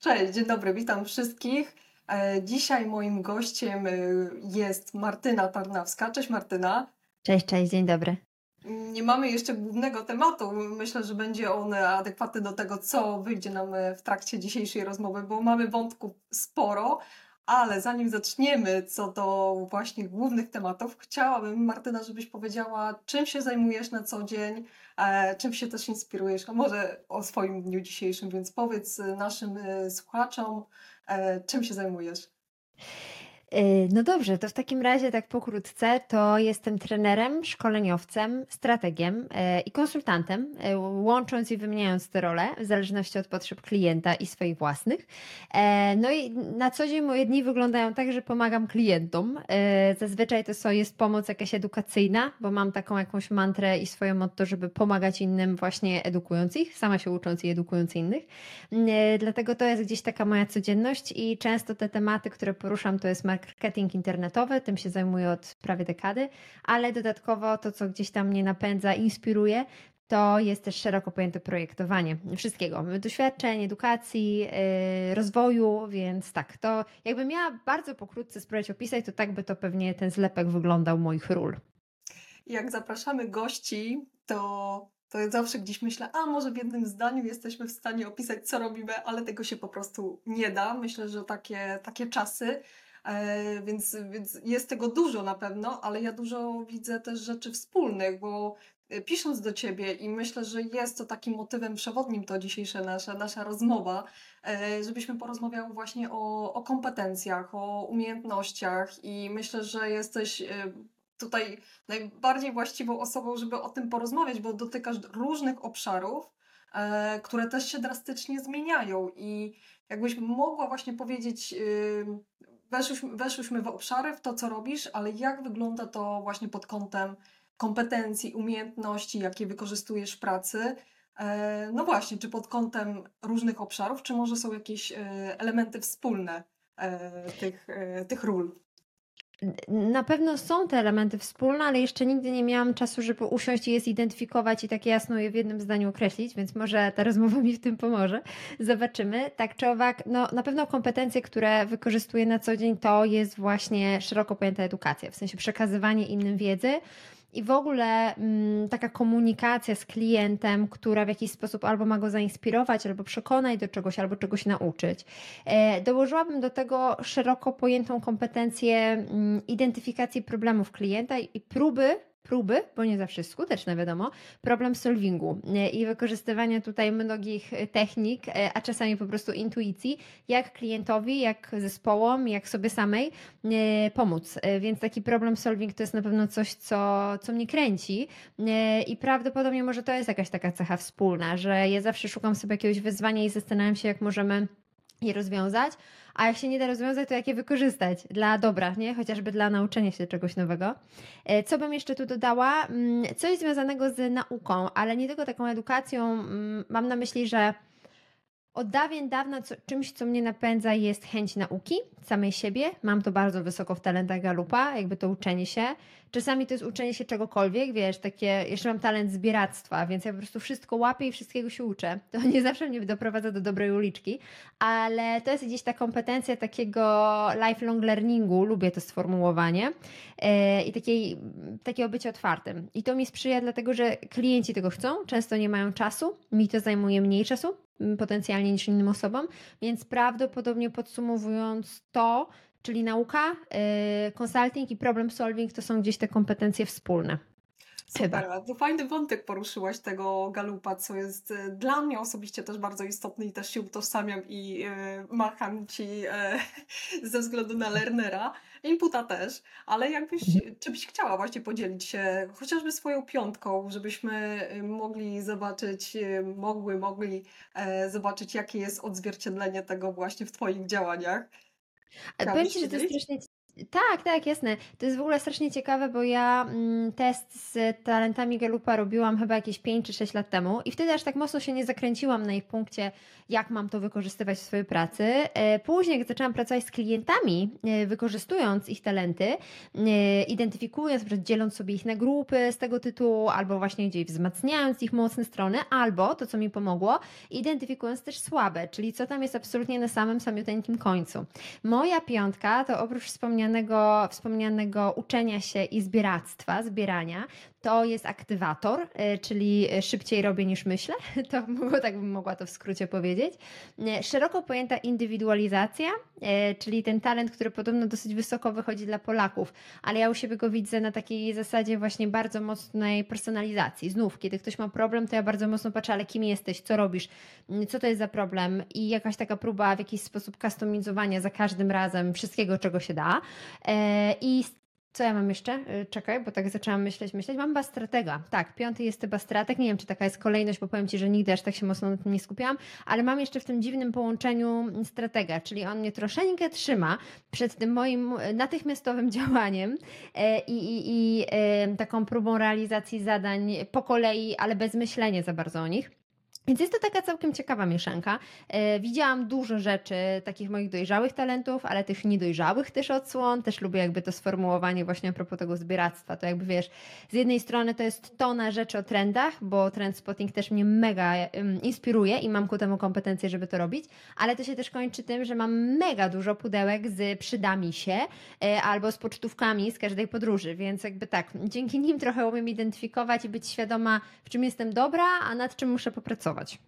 Cześć, dzień dobry, witam wszystkich. E, dzisiaj moim gościem e, jest Martyna Tarnawska. Cześć Martyna. Cześć, cześć, dzień dobry. Nie mamy jeszcze głównego tematu. Myślę, że będzie on adekwatny do tego, co wyjdzie nam e, w trakcie dzisiejszej rozmowy, bo mamy wątków sporo, ale zanim zaczniemy co do właśnie głównych tematów, chciałabym, Martyna, żebyś powiedziała, czym się zajmujesz na co dzień, e, czym się też inspirujesz, a może o swoim dniu dzisiejszym, więc powiedz naszym e, słuchaczom, e, czym się zajmujesz. Y, no dobrze, to w takim razie tak pokrótce, to jestem trenerem, szkoleniowcem, strategiem y, i konsultantem, y, łącząc i wymieniając te role w zależności od potrzeb klienta i swoich własnych. No i na co dzień moje dni wyglądają tak, że pomagam klientom. Zazwyczaj to jest pomoc jakaś edukacyjna, bo mam taką jakąś mantrę i swoje motto, żeby pomagać innym właśnie edukując ich, sama się ucząc i edukując innych. Dlatego to jest gdzieś taka moja codzienność i często te tematy, które poruszam, to jest marketing marketing internetowy, tym się zajmuję od prawie dekady, ale dodatkowo to, co gdzieś tam mnie napędza, inspiruje, to jest też szeroko pojęte projektowanie wszystkiego, doświadczeń, edukacji, yy, rozwoju, więc tak, to jakbym miała bardzo pokrótce spróbować opisać, to tak by to pewnie ten zlepek wyglądał moich ról. Jak zapraszamy gości, to to zawsze gdzieś myślę, a może w jednym zdaniu jesteśmy w stanie opisać, co robimy, ale tego się po prostu nie da. Myślę, że takie, takie czasy więc, więc jest tego dużo na pewno, ale ja dużo widzę też rzeczy wspólnych, bo e, pisząc do Ciebie i myślę, że jest to takim motywem przewodnim to dzisiejsza nasza, nasza rozmowa, e, żebyśmy porozmawiały właśnie o, o kompetencjach, o umiejętnościach i myślę, że jesteś tutaj najbardziej właściwą osobą, żeby o tym porozmawiać, bo dotykasz różnych obszarów, które też się drastycznie zmieniają i jakbyś mogła właśnie powiedzieć weszłyśmy, weszłyśmy w obszary, w to, co robisz, ale jak wygląda to właśnie pod kątem kompetencji, umiejętności, jakie wykorzystujesz w pracy? E, no właśnie, czy pod kątem różnych obszarów, czy może są jakieś e, elementy wspólne e, tych, tych ról? Na pewno są te elementy wspólne, ale jeszcze nigdy nie miałam czasu, żeby usiąść i je zidentyfikować i tak jasno je w jednym zdaniu określić, więc może ta rozmowa mi w tym pomoże. Zobaczymy. Tak czy owak, no na pewno kompetencje, które wykorzystuję na co dzień, to jest właśnie szeroko pojęta edukacja, w sensie przekazywanie innym wiedzy, i w ogóle mm, taka komunikacja z klientem, która w jakiś sposób albo ma go zainspirować, albo przekonać do czegoś, albo czegoś nauczyć. E, dołożyłabym do tego szeroko pojętą kompetencję mm, identyfikacji problemów klienta i próby próby, bo nie zawsze jest skuteczne, wiadomo, problem solvingu. E, i wykorzystywania tutaj mnogich technik, e, a czasami po prostu intuicji, jak klientowi, jak zespołom, jak sobie samej e, pomóc. Więc taki problem solving to jest na pewno coś, co, co mnie kręci. I prawdopodobnie może to jest jakaś taka cecha wspólna, że ja zawsze szukam sobie jakiegoś wyzwania i zastanawiam się, jak możemy je rozwiązać, a jak się nie da rozwiązać, to jak je wykorzystać dla dobra, nie? Chociażby dla nauczenia się czegoś nowego. E, co bym jeszcze tu dodała? Mm, coś związanego z nauką, ale nie tylko taką edukacją. Mm, mam na myśli, że od dawien dawna co, czymś, co mnie napędza, jest chęć nauki samej siebie. Mam to bardzo wysoko w talentach Galupa, jakby to uczenie się. Czasami to jest uczenie się czegokolwiek, wiesz, takie, jeszcze mam talent zbieractwa, więc ja po prostu wszystko łapię i wszystkiego się uczę. To nie zawsze mnie doprowadza do dobrej uliczki, ale to jest gdzieś ta kompetencja takiego lifelong learningu, lubię to sformułowanie yy, i takiej, takiego bycia otwartym. I to mi sprzyja dlatego, że klienci tego chcą, często nie mają czasu, mi to zajmuje mniej czasu, potencjalnie niż innym osobom, więc prawdopodobnie podsumowując to, czyli nauka, yy, consulting i problem solving to są gdzieś te kompetencje wspólne. Super, to fajny wątek poruszyłaś tego galupa, co jest y, dla mnie osobiście też bardzo istotny i też się utożsamiam i y, macham Ci y, ze względu na Lernera, inputa też, ale jakbyś, mhm. czy byś chciała właśnie podzielić się chociażby swoją piątką, żebyśmy y, mogli zobaczyć, y, mogły, mogli e, zobaczyć jakie jest odzwierciedlenie tego właśnie w Twoich działaniach. Powiem Ci, że to jest strasznie Tak, tak, jasne. To jest w ogóle strasznie ciekawe, bo ja mm, test z talentami Galupa robiłam chyba jakieś 5 czy 6 lat temu i wtedy aż tak mocno się nie zakręciłam na ich punkcie, jak mam to wykorzystywać w swojej pracy. E, później, jak zaczęłam pracować z klientami, e, wykorzystując ich talenty, e, identyfikując, dzieląc sobie ich na grupy z tego tytułu, albo właśnie gdzieś wzmacniając ich mocne strony, albo to, co mi pomogło, identyfikując też słabe, czyli co tam jest absolutnie na samym samiuteńkim końcu. Moja piątka to oprócz wspomnianych wspomnianego, wspomnianego uczenia się i zbieractwa, zbierania, to jest aktywator, y, czyli szybciej robię niż myślę. To tak bym mogła to w skrócie powiedzieć. Y, szeroko pojęta indywidualizacja, y, czyli ten talent, który podobno dosyć wysoko wychodzi dla Polaków, ale ja u siebie go widzę na takiej zasadzie właśnie bardzo mocnej personalizacji. Znów, kiedy ktoś ma problem, to ja bardzo mocno patrzę, ale kim jesteś, co robisz, co to jest za problem i jakaś taka próba w jakiś sposób kustomizowania za każdym razem wszystkiego, czego się da. I co ja mam jeszcze? Y, czekaj, bo tak zaczęłam myśleć, myśleć. Mam chyba stratega. Tak, piąty jest chyba strateg. Nie wiem, czy taka jest kolejność, bo powiem Ci, że nigdy aż tak się mocno na tym nie skupiałam, ale mam jeszcze w tym dziwnym połączeniu stratega, czyli on mnie troszeczkę trzyma przed tym moim natychmiastowym działaniem e, i, i, i taką próbą realizacji zadań po kolei, ale bez myślenia za bardzo o nich. Więc jest to taka całkiem ciekawa mieszanka. E, widziałam dużo rzeczy, takich moich dojrzałych talentów, ale tych niedojrzałych też odsłon. Też lubię jakby to sformułowanie właśnie a propos tego zbieractwa. To jakby wiesz, z jednej strony to jest tona rzeczy o trendach, bo trend spotting też mnie mega inspiruje i mam ku temu kompetencje, żeby to robić, ale to się też kończy tym, że mam mega dużo pudełek z przydami się e, albo z pocztówkami z każdej podróży, więc jakby tak, dzięki nim trochę umiem identyfikować i być świadoma, w czym jestem dobra, a nad czym muszę popracować pracować.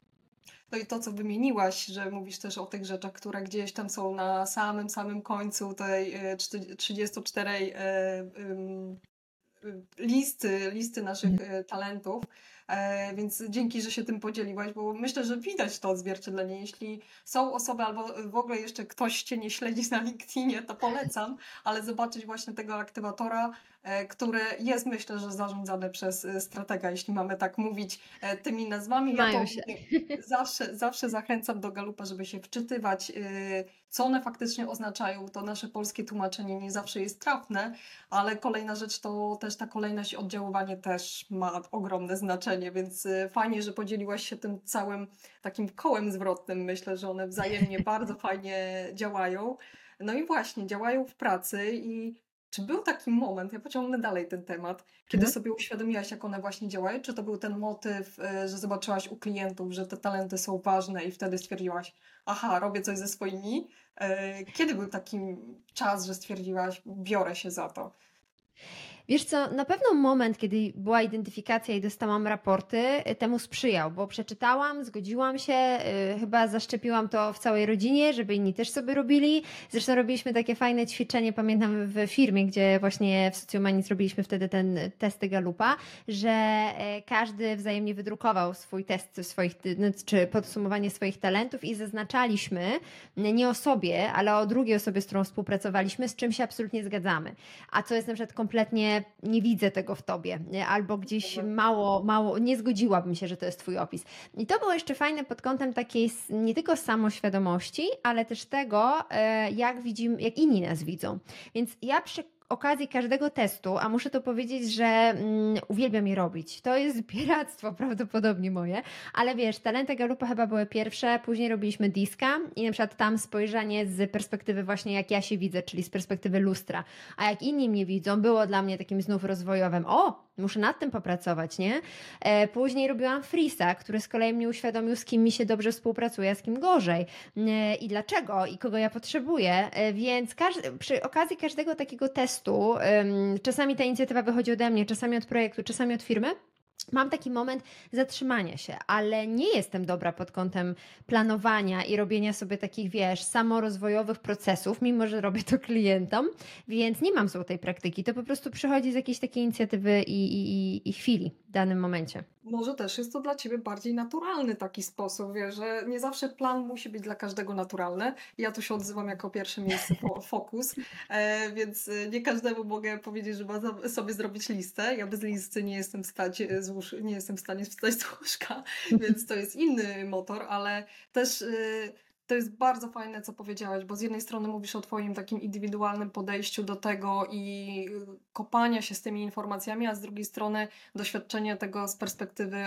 No i to, co wymieniłaś, że mówisz też o tych rzeczach, które gdzieś tam są na samym, samym końcu tej 34 e, e, listy, listy naszych mhm. e, talentów. Więc dzięki, że się tym podzieliłaś, bo myślę, że widać to odzwierciedlenie. Jeśli są osoby albo w ogóle jeszcze ktoś Cię nie śledzi na LinkedInie, to polecam, ale zobaczyć właśnie tego aktywatora, E, które jest myślę, że zarządzane przez e, stratega, jeśli mamy tak mówić e, tymi nazwami. Mają ja się. Zawsze, zawsze zachęcam do Galupa, żeby się wczytywać, co one faktycznie oznaczają. To nasze polskie tłumaczenie nie zawsze jest trafne, ale kolejna rzecz to też ta kolejność oddziaływanie też ma ogromne znaczenie, więc fajnie, że podzieliłaś się tym całym takim kołem zwrotnym. Myślę, że one wzajemnie bardzo fajnie działają. No i właśnie, działają w pracy i czy był taki moment, ja pociągnę dalej ten temat, kiedy mhm. sobie uświadomiłaś, jak one właśnie działają? Czy to był ten motyw, e, że zobaczyłaś u klientów, że te talenty są ważne i wtedy stwierdziłaś, aha, robię coś ze swoimi? E, kiedy był taki czas, że stwierdziłaś, biorę się za to? Wiesz co, na pewno moment, kiedy była identyfikacja i dostałam raporty, y, temu sprzyjał, bo przeczytałam, zgodziłam się, yy, chyba zaszczepiłam to w całej rodzinie, żeby inni też sobie robili. Zresztą robiliśmy takie fajne ćwiczenie, pamiętam w firmie, gdzie właśnie w Socjomanii zrobiliśmy wtedy ten testy Galupa, że y, każdy wzajemnie wydrukował swój test swoich, no, czy podsumowanie swoich talentów i zaznaczaliśmy nie o sobie, ale o drugiej osobie, z którą współpracowaliśmy, z czym się absolutnie zgadzamy. A co jest na przykład kompletnie nie, widzę tego w tobie, albo gdzieś mało, mało, nie zgodziłabym się, że to jest twój opis. I to było jeszcze fajne pod kątem takiej nie tylko samoświadomości, ale też tego, e, jak widzimy, jak inni nas widzą. Więc ja przy okazji każdego testu, a muszę to powiedzieć, że mm, uwielbiam je robić. To jest zbieractwo prawdopodobnie moje, ale wiesz, talenty Galupa chyba były pierwsze, później robiliśmy diska i na przykład tam spojrzenie z perspektywy właśnie jak ja się widzę, czyli z perspektywy lustra, a jak inni mnie widzą, było dla mnie takim znów rozwojowym, o, muszę nad tym popracować, nie? E, później robiłam Frisa, który z kolei mnie uświadomił, z kim mi się dobrze współpracuje, a z kim gorzej e, i dlaczego i kogo ja potrzebuję, e, więc przy okazji każdego takiego testu, czasami ta inicjatywa wychodzi ode mnie, czasami od projektu, czasami od firmy, Mam taki moment zatrzymania się, ale nie jestem dobra pod kątem planowania i robienia sobie takich, wiesz, samorozwojowych procesów, mimo że robię to klientom, więc nie mam złotej praktyki. To po prostu przychodzi z jakiejś takiej inicjatywy i, i, i chwili danym momencie może też jest to dla ciebie bardziej naturalny taki sposób, wiesz, że nie zawsze plan musi być dla każdego naturalny. Ja tu się odzywam jako pierwsze miejsce fokus, e, więc e, nie każdemu mogę powiedzieć, że ma sobie zrobić listę. Ja bez listy nie jestem, wstać z łóż- nie jestem w stanie wstać z łóżka, więc to jest inny motor, ale też... To jest bardzo fajne, co powiedziałeś, bo z jednej strony mówisz o Twoim takim indywidualnym podejściu do tego i kopania się z tymi informacjami, a z drugiej strony doświadczenie tego z perspektywy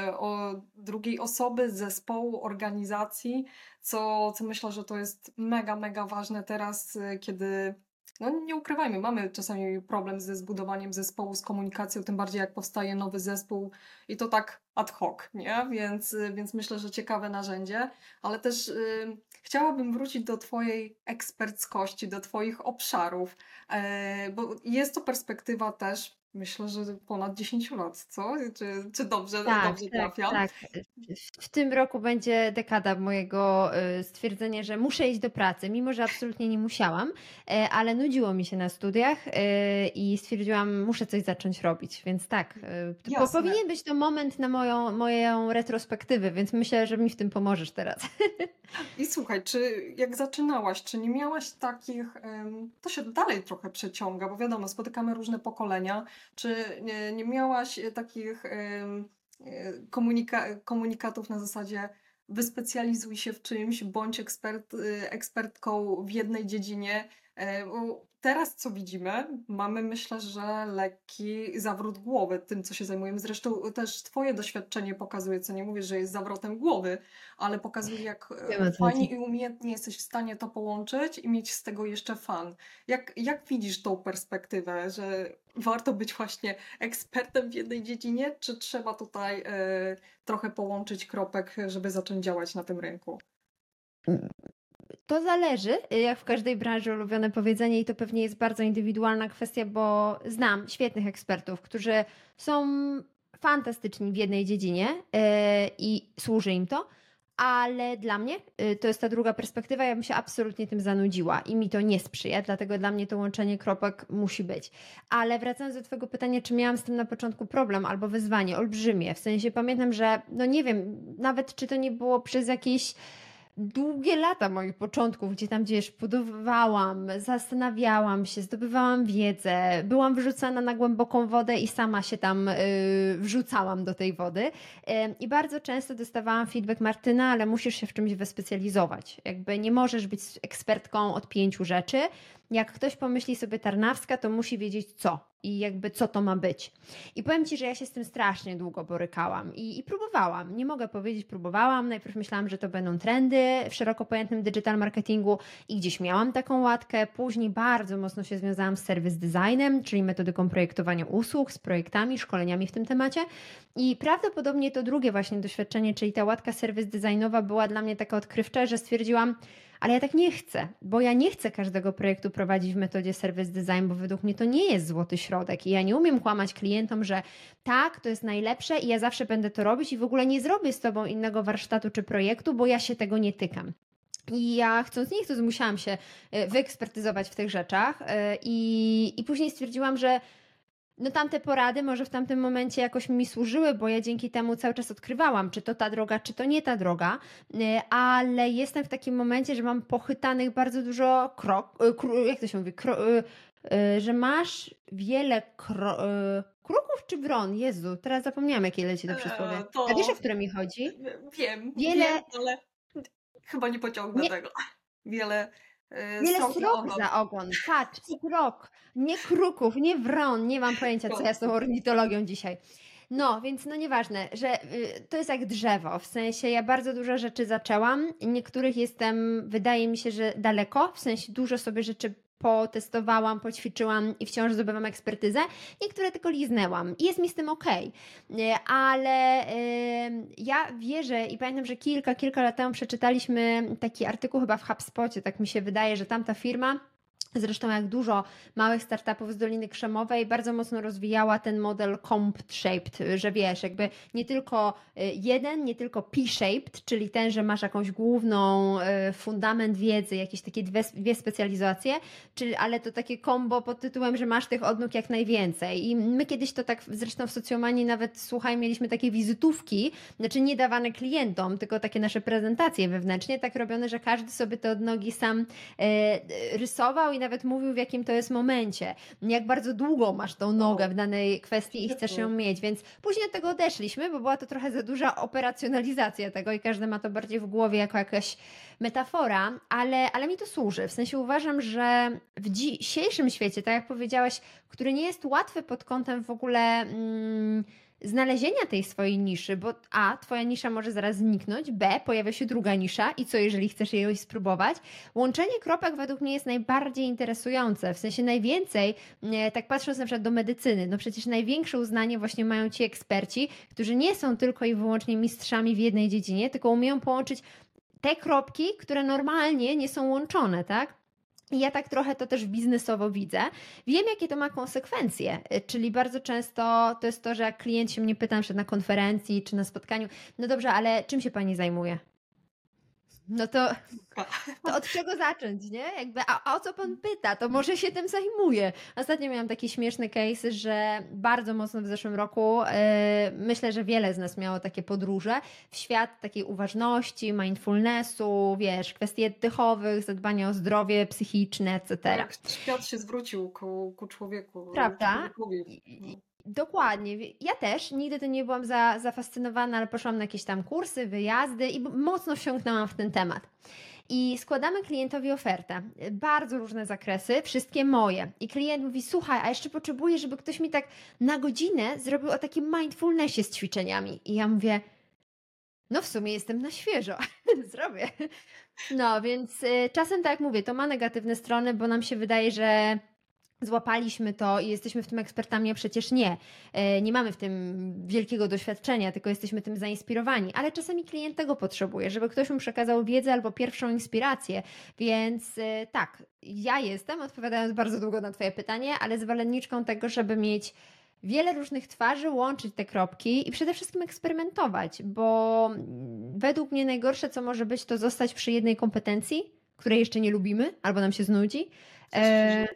drugiej osoby, zespołu, organizacji, co, co myślę, że to jest mega, mega ważne teraz, kiedy no nie ukrywajmy, mamy czasami problem ze zbudowaniem zespołu, z komunikacją, tym bardziej jak powstaje nowy zespół i to tak ad hoc, nie? Więc, więc myślę, że ciekawe narzędzie, ale też y, chciałabym wrócić do Twojej eksperckości, do Twoich obszarów, y, bo jest to perspektywa też Myślę, że ponad 10 lat, co? Czy, czy dobrze, Tak, dobrze tak, trafiam? tak. W tym roku będzie dekada mojego y, stwierdzenia, że muszę iść do pracy, mimo że absolutnie nie musiałam, e, ale nudziło mi się na studiach y, i stwierdziłam, muszę coś zacząć robić, więc tak, po, Jasne. powinien być to moment na moją, moją retrospektywę, więc myślę, że mi w tym pomożesz teraz. I słuchaj, czy jak zaczynałaś, czy nie miałaś takich, to się dalej trochę przeciąga, bo wiadomo, spotykamy różne pokolenia, czy nie, nie miałaś e, takich e, komunika komunikatów na zasadzie wyspecjalizuj się w czymś, bądź ekspert, y, ekspertką w jednej dziedzinie, e, teraz co widzimy, mamy myślę, że lekki zawrót głowy tym, co się zajmujemy. Zresztą też Twoje doświadczenie pokazuje, co nie mówię, że jest zawrotem głowy, ale pokazuje, jak co fajnie i umiejętnie jesteś w stanie to połączyć i mieć z tego jeszcze fan. Jak, jak widzisz tą perspektywę, że warto być właśnie ekspertem w jednej dziedzinie, czy trzeba tutaj e, trochę połączyć kropek, żeby zacząć działać na tym rynku? To zależy, jak w każdej branży ulubione powiedzenie i to pewnie jest bardzo indywidualna kwestia, bo znam świetnych ekspertów, którzy są fantastyczni w jednej dziedzinie yy, i służy im to, ale dla mnie yy, to jest ta druga perspektywa, ja bym się absolutnie tym zanudziła i mi to nie sprzyja, dlatego dla mnie to łączenie kropek musi być. Ale wracając do Twojego pytania, czy miałam z tym na początku problem albo wyzwanie olbrzymie, w sensie pamiętam, że no nie wiem, nawet czy to nie było przez jakieś długie lata moich początków, gdzie tam gdzieś budowałam, zastanawiałam się, zdobywałam wiedzę, byłam wrzucana na głęboką wodę i sama się tam yy, wrzucałam do tej wody. Yy, I bardzo często dostawałam feedback Martyna, ale musisz się w czymś wyspecjalizować. Jakby nie możesz być ekspertką od pięciu rzeczy. Jak ktoś pomyśli sobie Tarnawska, to musi wiedzieć co i jakby co to ma być. I powiem Ci, że ja się z tym strasznie długo borykałam i, i próbowałam. Nie mogę powiedzieć, próbowałam. Najpierw myślałam, że to będą trendy w szeroko pojętym digital marketingu i gdzieś miałam taką łatkę. Później bardzo mocno się związałam z service designem, czyli metodyką projektowania usług, z projektami, szkoleniami w tym temacie. I prawdopodobnie to drugie właśnie doświadczenie, czyli ta łatka service designowa była dla mnie taka odkrywcza, że stwierdziłam, ale ja tak nie chcę, bo ja nie chcę każdego projektu prowadzić w metodzie service design, bo według mnie to nie jest złoty środek i ja nie umiem kłamać klientom, że tak, to jest najlepsze i ja zawsze będę to robić i w ogóle nie zrobię z Tobą innego warsztatu czy projektu, bo ja się tego nie tykam. I ja chcąc nie chcąc musiałam się e, wyekspertyzować w tych rzeczach e, i, i później stwierdziłam, że no tamte porady może w tamtym momencie jakoś mi służyły, bo ja dzięki temu cały czas odkrywałam, czy to ta droga, czy to nie ta droga, y, ale jestem w takim momencie, że mam pochytanych bardzo dużo krok, y, jak to się mówi, y, że masz wiele kro, kruków czy wron? Jezu, teraz zapomniałam jakie leci to przysłowie. To... A wiesz o które mi chodzi? Wiem, wiele... wiem, ale chyba nie pociągnę nie... tego. Wiele Yy, Wiele srok za ogon. Patrz, srok. Nie kruków, nie wron. Nie mam pojęcia, co ja z tą ornitologią dzisiaj. No, więc no nieważne, że y, to jest jak drzewo. W sensie ja bardzo dużo rzeczy zaczęłam. Niektórych jestem, wydaje mi się, że daleko. W sensie dużo sobie rzeczy potestowałam, poćwiczyłam i wciąż zdobywam ekspertyzę. Niektóre tylko liznęłam i jest mi z tym ok. Ale yy, ja wierzę i pamiętam, że kilka, kilka lat temu przeczytaliśmy taki artykuł chyba w HubSpocie, tak mi się wydaje, że tamta firma Zresztą jak dużo małych startupów z Doliny Krzemowej bardzo mocno rozwijała ten model comp-shaped, że wiesz, jakby nie tylko y, jeden, nie tylko P-shaped, czyli ten, że masz jakąś główną y, fundament wiedzy, jakieś takie dwie, dwie specjalizacje, czyli, ale to takie combo pod tytułem, że masz tych odnóg jak najwięcej. I my kiedyś to tak, zresztą w socjomanii nawet, słuchaj, mieliśmy takie wizytówki, znaczy nie dawane klientom, tylko takie nasze prezentacje wewnętrznie, tak robione, że każdy sobie te odnogi sam y, rysował i nawet mówił, w jakim to jest momencie, jak bardzo długo masz tą nogę w danej kwestii i chcesz ją mieć, więc później od tego odeszliśmy, bo była to trochę za duża operacjonalizacja tego i każdy ma to bardziej w głowie jako jakaś metafora, ale, ale mi to służy. W sensie uważam, że w dzisiejszym świecie, tak jak powiedziałaś, który nie jest łatwy pod kątem w ogóle. Mm, znalezienia tej swojej niszy, bo A, twoja nisza może zaraz zniknąć, B, pojawia się druga nisza i co jeżeli chcesz jej spróbować? Łączenie kropek według mnie jest najbardziej interesujące, w sensie najwięcej, tak patrząc na przykład do medycyny, no przecież największe uznanie właśnie mają ci eksperci, którzy nie są tylko i wyłącznie mistrzami w jednej dziedzinie, tylko umieją połączyć te kropki, które normalnie nie są łączone, tak? Ja tak trochę to też biznesowo widzę. Wiem, jakie to ma konsekwencje, y, czyli bardzo często to jest to, że jak klient się mnie pyta na konferencji czy na spotkaniu, no dobrze, ale czym się pani zajmuje? No to, to od czego zacząć, nie? Jakby, a, a, o co pan pyta? To może się tym zajmuje. Ostatnio miałam taki śmieszny case, że bardzo mocno w zeszłym roku yy, myślę, że wiele z nas miało takie podróże w świat takiej uważności, mindfulnessu, wiesz, kwestii oddechowych, zadbania o zdrowie psychiczne, etc. Tak, świat się zwrócił ku, ku człowieku. Prawda? Dokładnie. Ja też nigdy tym nie byłam za, zafascynowana, ale poszłam na jakieś tam kursy, wyjazdy i mocno wsiąknęłam w ten temat. I składamy klientowi ofertę. Bardzo różne zakresy, wszystkie moje. I klient mówi: Słuchaj, a jeszcze potrzebuję, żeby ktoś mi tak na godzinę zrobił o takim mindfulnessie z ćwiczeniami. I ja mówię: No, w sumie jestem na świeżo, zrobię. No, więc y, czasem, tak jak mówię, to ma negatywne strony, bo nam się wydaje, że złapaliśmy to i jesteśmy w tym ekspertami, a przecież nie. E, nie mamy w tym wielkiego doświadczenia, tylko jesteśmy tym zainspirowani, ale czasami klient tego potrzebuje, żeby ktoś mu przekazał wiedzę albo pierwszą inspirację. Więc e, tak, ja jestem, odpowiadając bardzo długo na Twoje pytanie, ale zwolenniczką tego, żeby mieć wiele różnych twarzy, łączyć te kropki i przede wszystkim eksperymentować, bo według mnie najgorsze, co może być, to zostać przy jednej kompetencji, której jeszcze nie lubimy albo nam się znudzi E,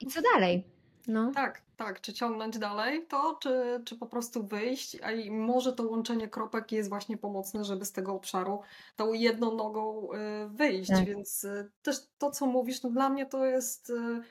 I co dalej? No. Tak, tak. Czy ciągnąć dalej to, czy, czy po prostu wyjść? A i może to łączenie kropek jest właśnie pomocne, żeby z tego obszaru tą jedną nogą y, wyjść. Tak. Więc y, też to, co mówisz, no dla mnie to jest y,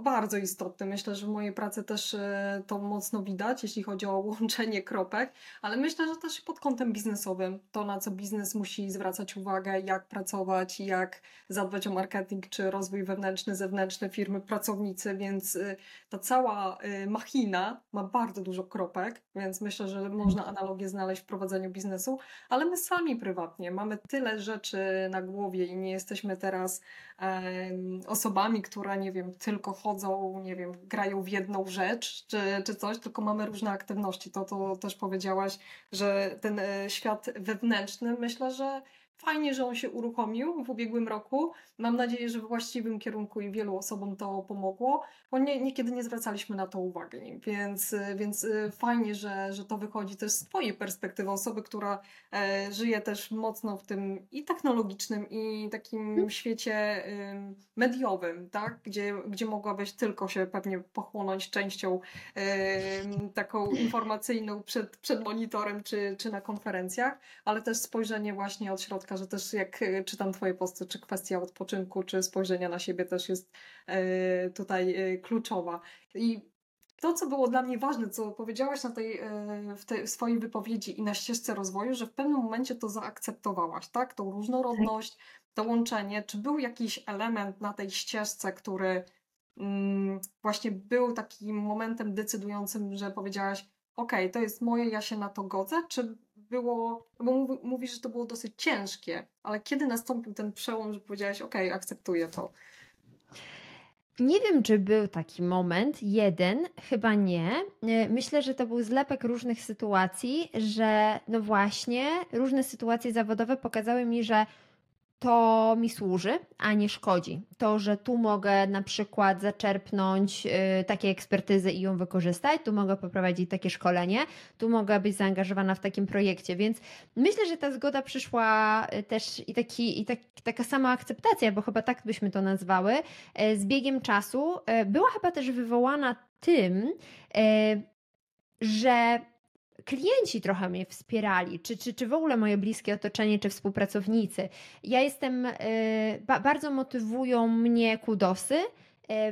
bardzo istotny. Myślę, że w mojej pracy też e, to mocno widać, jeśli chodzi o łączenie kropek, ale myślę, że też pod kątem biznesowym, to na co biznes musi zwracać uwagę, jak pracować, jak zadbać o marketing czy rozwój wewnętrzny, zewnętrzny firmy, pracownicy, więc e, ta cała e, machina ma bardzo dużo kropek, więc myślę, że można analogię znaleźć w prowadzeniu biznesu, ale my sami prywatnie mamy tyle rzeczy na głowie i nie jesteśmy teraz osobami, które nie wiem, tylko chodzą, nie wiem, grają w jedną rzecz czy, czy coś, tylko mamy różne aktywności. To, to też powiedziałaś, że ten e, świat wewnętrzny, myślę, że Fajnie, że on się uruchomił w ubiegłym roku. Mam nadzieję, że w właściwym kierunku i wielu osobom to pomogło, bo nie, niekiedy nie zwracaliśmy na to uwagi. Więc, więc y, fajnie, że, że to wychodzi też z Twojej perspektywy, osoby, która e, żyje też mocno w tym i technologicznym, i takim mhm. świecie y, mediowym, tak? gdzie, gdzie mogłabyś tylko się pewnie pochłonąć częścią y, taką informacyjną przed, przed monitorem czy, czy na konferencjach, ale też spojrzenie właśnie od środka że też jak e, czytam Twoje posty, czy kwestia odpoczynku, czy spojrzenia na siebie też jest e, tutaj e, kluczowa. I to, co było dla mnie ważne, co powiedziałaś na tej, w tej swojej wypowiedzi i na ścieżce rozwoju, że w pewnym momencie to zaakceptowałaś, tak? Tą różnorodność, to łączenie. Czy był jakiś element na tej ścieżce, który mm, właśnie był takim momentem decydującym, że powiedziałaś, ok, to jest moje, ja się na to godzę, czy było, bo mówisz, że to było dosyć ciężkie, ale kiedy nastąpił ten przełom, że powiedziałaś, ok, akceptuję to? Nie wiem, czy był taki moment, jeden, chyba nie. E, myślę, że to był zlepek różnych sytuacji, że no właśnie, różne sytuacje zawodowe pokazały mi, że to mi służy, a nie szkodzi. To, że tu mogę na przykład zaczerpnąć y, takie ekspertyzy i ją wykorzystać, tu mogę poprowadzić takie szkolenie, tu mogę być zaangażowana w takim projekcie, więc myślę, że ta zgoda przyszła y, też i, taki, i tak, taka sama akceptacja, bo chyba tak byśmy to nazwały, y, z biegiem czasu była chyba też wywołana tym, że klienci trochę mnie wspierali, czy, czy, czy w ogóle moje bliskie otoczenie, czy współpracownicy. Ja jestem, y, ba, bardzo motywują mnie kudosy,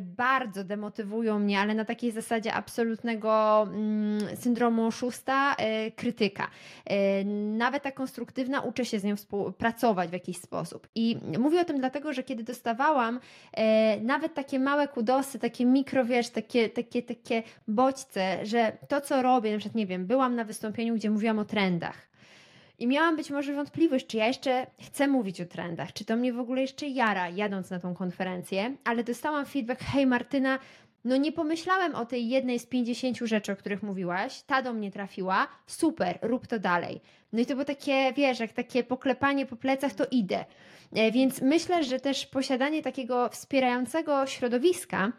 bardzo demotywują mnie, ale na takiej zasadzie absolutnego mm, syndromu oszusta, e, krytyka. E, nawet ta konstruktywna uczę się z nią współpracować w jakiś sposób. I mówię o tym dlatego, że kiedy dostawałam nawet takie małe kudosy, takie mikro, wiesz, takie, takie, takie bodźce, że to, co robię, na przykład, nie wiem, byłam na wystąpieniu, gdzie mówiłam o trendach i miałam być może wątpliwość, czy ja jeszcze chcę mówić o trendach, czy to mnie w ogóle jeszcze jara, jadąc na tą konferencję, ale dostałam feedback, hej Martyna, no nie pomyślałem o tej jednej z 50 rzeczy, o których mówiłaś, ta do mnie trafiła, super, rób to dalej. No i to było takie, wiesz, jak takie poklepanie po plecach, to idę. E, więc myślę, że też posiadanie takiego wspierającego środowiska,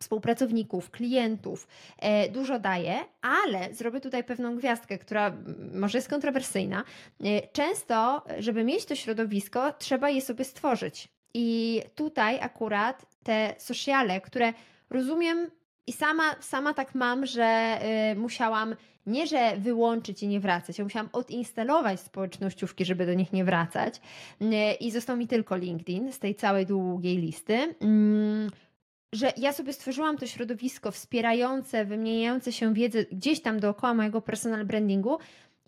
współpracowników, klientów, e, dużo daje, ale zrobię tutaj pewną gwiazdkę, która może jest kontrowersyjna. E, często, żeby mieć to środowisko, trzeba je sobie stworzyć. I tutaj akurat te sociale, które rozumiem i sama, sama tak mam, że y, musiałam nie, że wyłączyć i nie wracać, ja musiałam odinstalować społecznościówki, żeby do nich nie wracać. Y, I został mi tylko LinkedIn z tej całej długiej listy. Y, że ja sobie stworzyłam to środowisko wspierające, wymieniające się wiedzę gdzieś tam dookoła mojego personal brandingu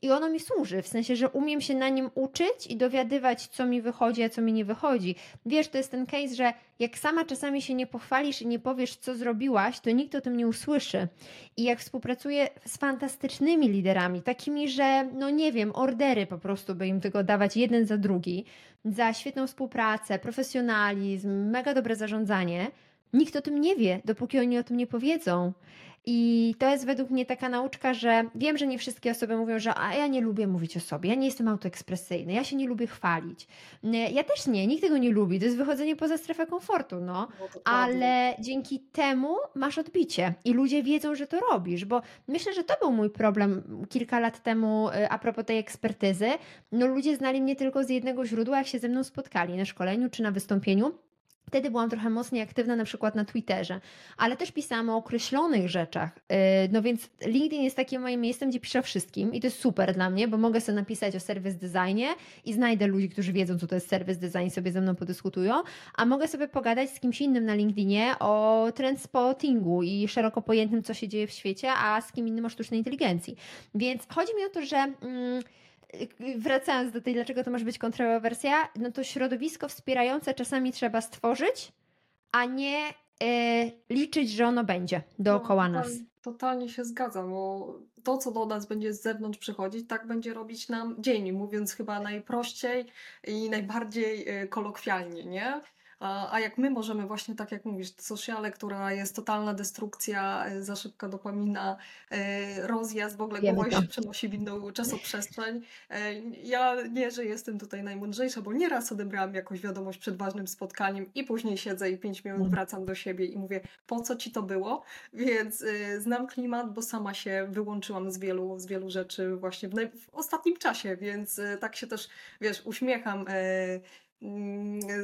i ono mi służy, w sensie, że umiem się na nim uczyć i dowiadywać, co mi wychodzi, a co mi nie wychodzi. Wiesz, to jest ten case, że jak sama czasami się nie pochwalisz i nie powiesz, co zrobiłaś, to nikt o tym nie usłyszy. I jak współpracuję z fantastycznymi liderami, takimi, że, no nie wiem, ordery po prostu by im tylko dawać jeden za drugi, za świetną współpracę, profesjonalizm, mega dobre zarządzanie, Nikt o tym nie wie, dopóki oni o tym nie powiedzą. I to jest według mnie taka nauczka, że wiem, że nie wszystkie osoby mówią, że a ja nie lubię mówić o sobie, ja nie jestem autoekspresyjny, ja się nie lubię chwalić. Ja też nie, nikt tego nie lubi, to jest wychodzenie poza strefę komfortu, no. no Ale dzięki temu masz odbicie i ludzie wiedzą, że to robisz, bo myślę, że to był mój problem kilka lat temu y, a propos tej ekspertyzy. No ludzie znali mnie tylko z jednego źródła, jak się ze mną spotkali na szkoleniu czy na wystąpieniu Wtedy byłam trochę mocniej aktywna na przykład na Twitterze, ale też pisałam o określonych rzeczach. Y, no więc LinkedIn jest takim moim miejscem, gdzie piszę o wszystkim i to jest super dla mnie, bo mogę sobie napisać o serwis designie i znajdę ludzi, którzy wiedzą, co to jest serwis design, sobie ze mną podyskutują, a mogę sobie pogadać z kimś innym na LinkedInie o trend spottingu i szeroko pojętym, co się dzieje w świecie, a z kim innym o sztucznej inteligencji. Więc chodzi mi o to, że. Mm, wracając do tej, dlaczego to może być kontrowersja, no to środowisko wspierające czasami trzeba stworzyć, a nie e, liczyć, że ono będzie dookoła no, nas. Totalnie się zgadzam, bo to, co do nas będzie z zewnątrz przychodzić, tak będzie robić nam dzień, mówiąc chyba najprościej i najbardziej e, kolokwialnie, nie? A, jak my możemy właśnie, tak jak mówisz, sociale, która jest totalna destrukcja, e, za szybka dopamina, e, rozjazd, w ogóle głowa się przenosi w inną czasoprzestrzeń. E, ja nie, że jestem tutaj najmądrzejsza, bo nieraz odebrałam jakąś wiadomość przed ważnym spotkaniem i później siedzę i pięć minut mhm. wracam do siebie i mówię, po co ci to było? Więc znam klimat, bo sama się wyłączyłam z wielu, z wielu rzeczy właśnie w, w ostatnim czasie, więc tak się też, wiesz, uśmiecham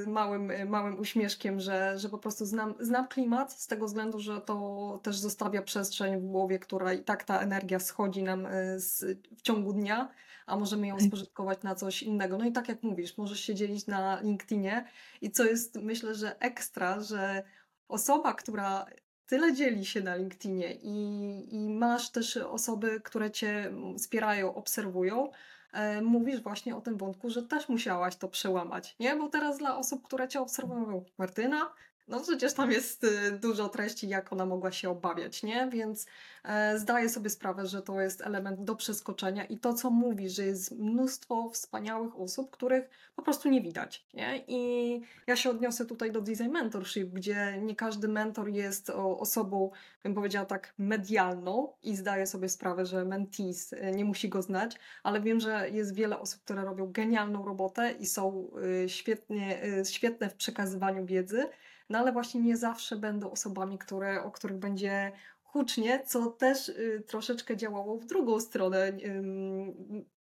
małym, małym uśmieszkiem, że, że po prostu znam, znam klimat z tego względu, że to też zostawia przestrzeń w głowie, która i tak ta energia schodzi nam e, z, w ciągu dnia, a możemy ją mhm. spożytkować na coś innego. No i tak jak mówisz, możesz się dzielić na LinkedInie i co jest myślę, że ekstra, że osoba, która tyle dzieli się na LinkedInie i, i masz też osoby, które cię wspierają, obserwują, E, mówisz właśnie o tym wątku, że też musiałaś to przełamać, nie? Bo teraz dla osób, które cię obserwują, Martyna, no przecież tam jest y, dużo treści, jak ona mogła się obawiać, nie? Więc e, zdaję sobie sprawę, że to jest element do przeskoczenia i to, co mówi, że jest mnóstwo wspaniałych osób, których po prostu nie widać, nie? I ja się odniosę tutaj do Design Mentorship, gdzie nie każdy mentor jest osobą, bym powiedziała tak, medialną i zdaję sobie sprawę, że mentees y, nie musi go znać, ale wiem, że jest wiele osób, które robią genialną robotę i są y, świetnie, świetne w przekazywaniu wiedzy, no ale właśnie nie zawsze będą osobami, które, o których będzie hucznie, co też y, troszeczkę działało w drugą stronę.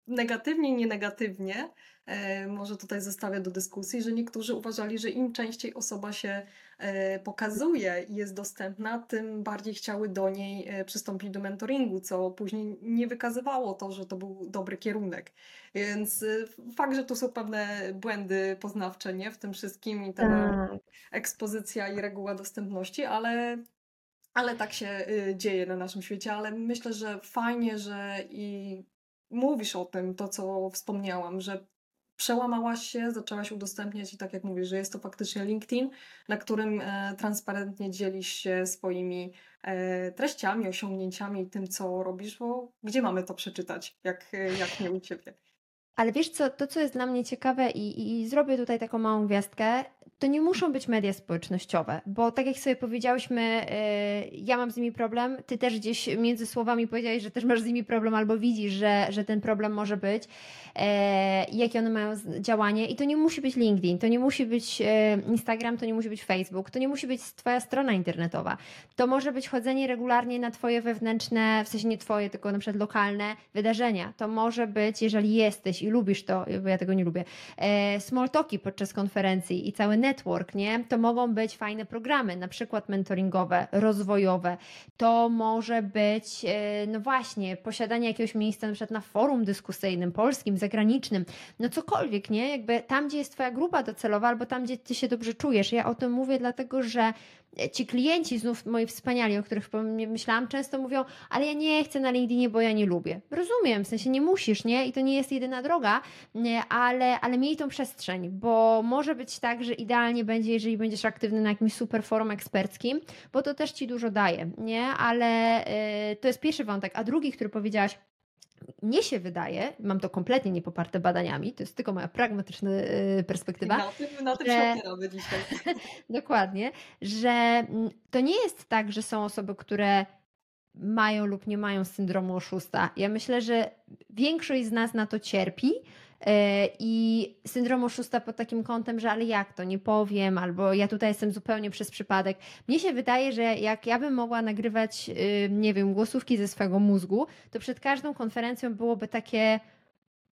Negatywnie, nie negatywnie, e, może tutaj zostawię do dyskusji, że niektórzy uważali, że im częściej osoba się e, pokazuje i jest dostępna, tym bardziej chciały do niej e, przystąpić do mentoringu, co później nie wykazywało to, że to był dobry kierunek. Więc fakt, że tu są pewne błędy poznawcze nie, w tym wszystkim i ta Tak. ekspozycja i reguła dostępności, ale ale tak się dzieje na naszym świecie, ale myślę, że fajnie, że i mówisz o tym, to co wspomniałam, że przełamałaś się, zaczęłaś udostępniać i tak jak mówisz, że jest to faktycznie LinkedIn, na którym e, transparentnie dzielisz się swoimi e, treściami, osiągnięciami i tym, co robisz, bo gdzie mamy to przeczytać, jak, jak nie u Ciebie? Ale wiesz co, to co jest dla mnie ciekawe i, i, i zrobię tutaj taką małą gwiazdkę, to nie muszą być media społecznościowe, bo tak jak sobie powiedziałyśmy, yy, ja mam z nimi problem, ty też gdzieś między słowami powiedziałeś, że też masz z nimi problem albo widzisz, że, że ten problem może być, yy, jakie one mają działanie. I to nie musi być LinkedIn, to nie musi być yy, Instagram, to nie musi być Facebook, to nie musi być twoja strona internetowa, to może być chodzenie regularnie na twoje wewnętrzne, w sensie nie twoje, tylko na przykład lokalne wydarzenia, to może być, jeżeli jesteś i lubisz to, bo ja tego nie lubię, small talki podczas konferencji i cały network, nie? To mogą być fajne programy, na przykład mentoringowe, rozwojowe. To może być, e, no właśnie, posiadanie jakiegoś miejsca na przykład na forum dyskusyjnym, polskim, zagranicznym, no cokolwiek, nie? Jakby tam, gdzie jest Twoja grupa docelowa albo tam, gdzie Ty się dobrze czujesz. Ja o tym mówię dlatego, że ci klienci, znów moi wspaniali, o których myślałam, często mówią, ale ja nie chcę na LinkedInie, bo ja nie lubię. Rozumiem, w sensie nie musisz, nie? I to nie jest jedyna droga, nie? Ale, ale miej tą przestrzeń, bo może być tak, że idealnie będzie, jeżeli będziesz aktywny na jakimś super forum eksperckim, bo to też Ci dużo daje, nie? Ale yy, to jest pierwszy wątek. A drugi, który powiedziałaś, mnie się wydaje, mam to kompletnie niepoparte badaniami, to jest tylko moja pragmatyczna y, perspektywa. Na tym, na tym że... się opieramy dzisiaj. Dokładnie, że mm, to nie jest tak, że są osoby, które mają lub nie mają syndromu oszusta. Ja myślę, że większość z nas na to cierpi, I syndrom oszusta pod takim kątem, że ale jak to, nie powiem, albo ja tutaj jestem zupełnie przez przypadek. Mnie się wydaje, że jak ja bym mogła nagrywać, y, nie wiem, głosówki ze swojego mózgu, to przed każdą konferencją byłoby takie.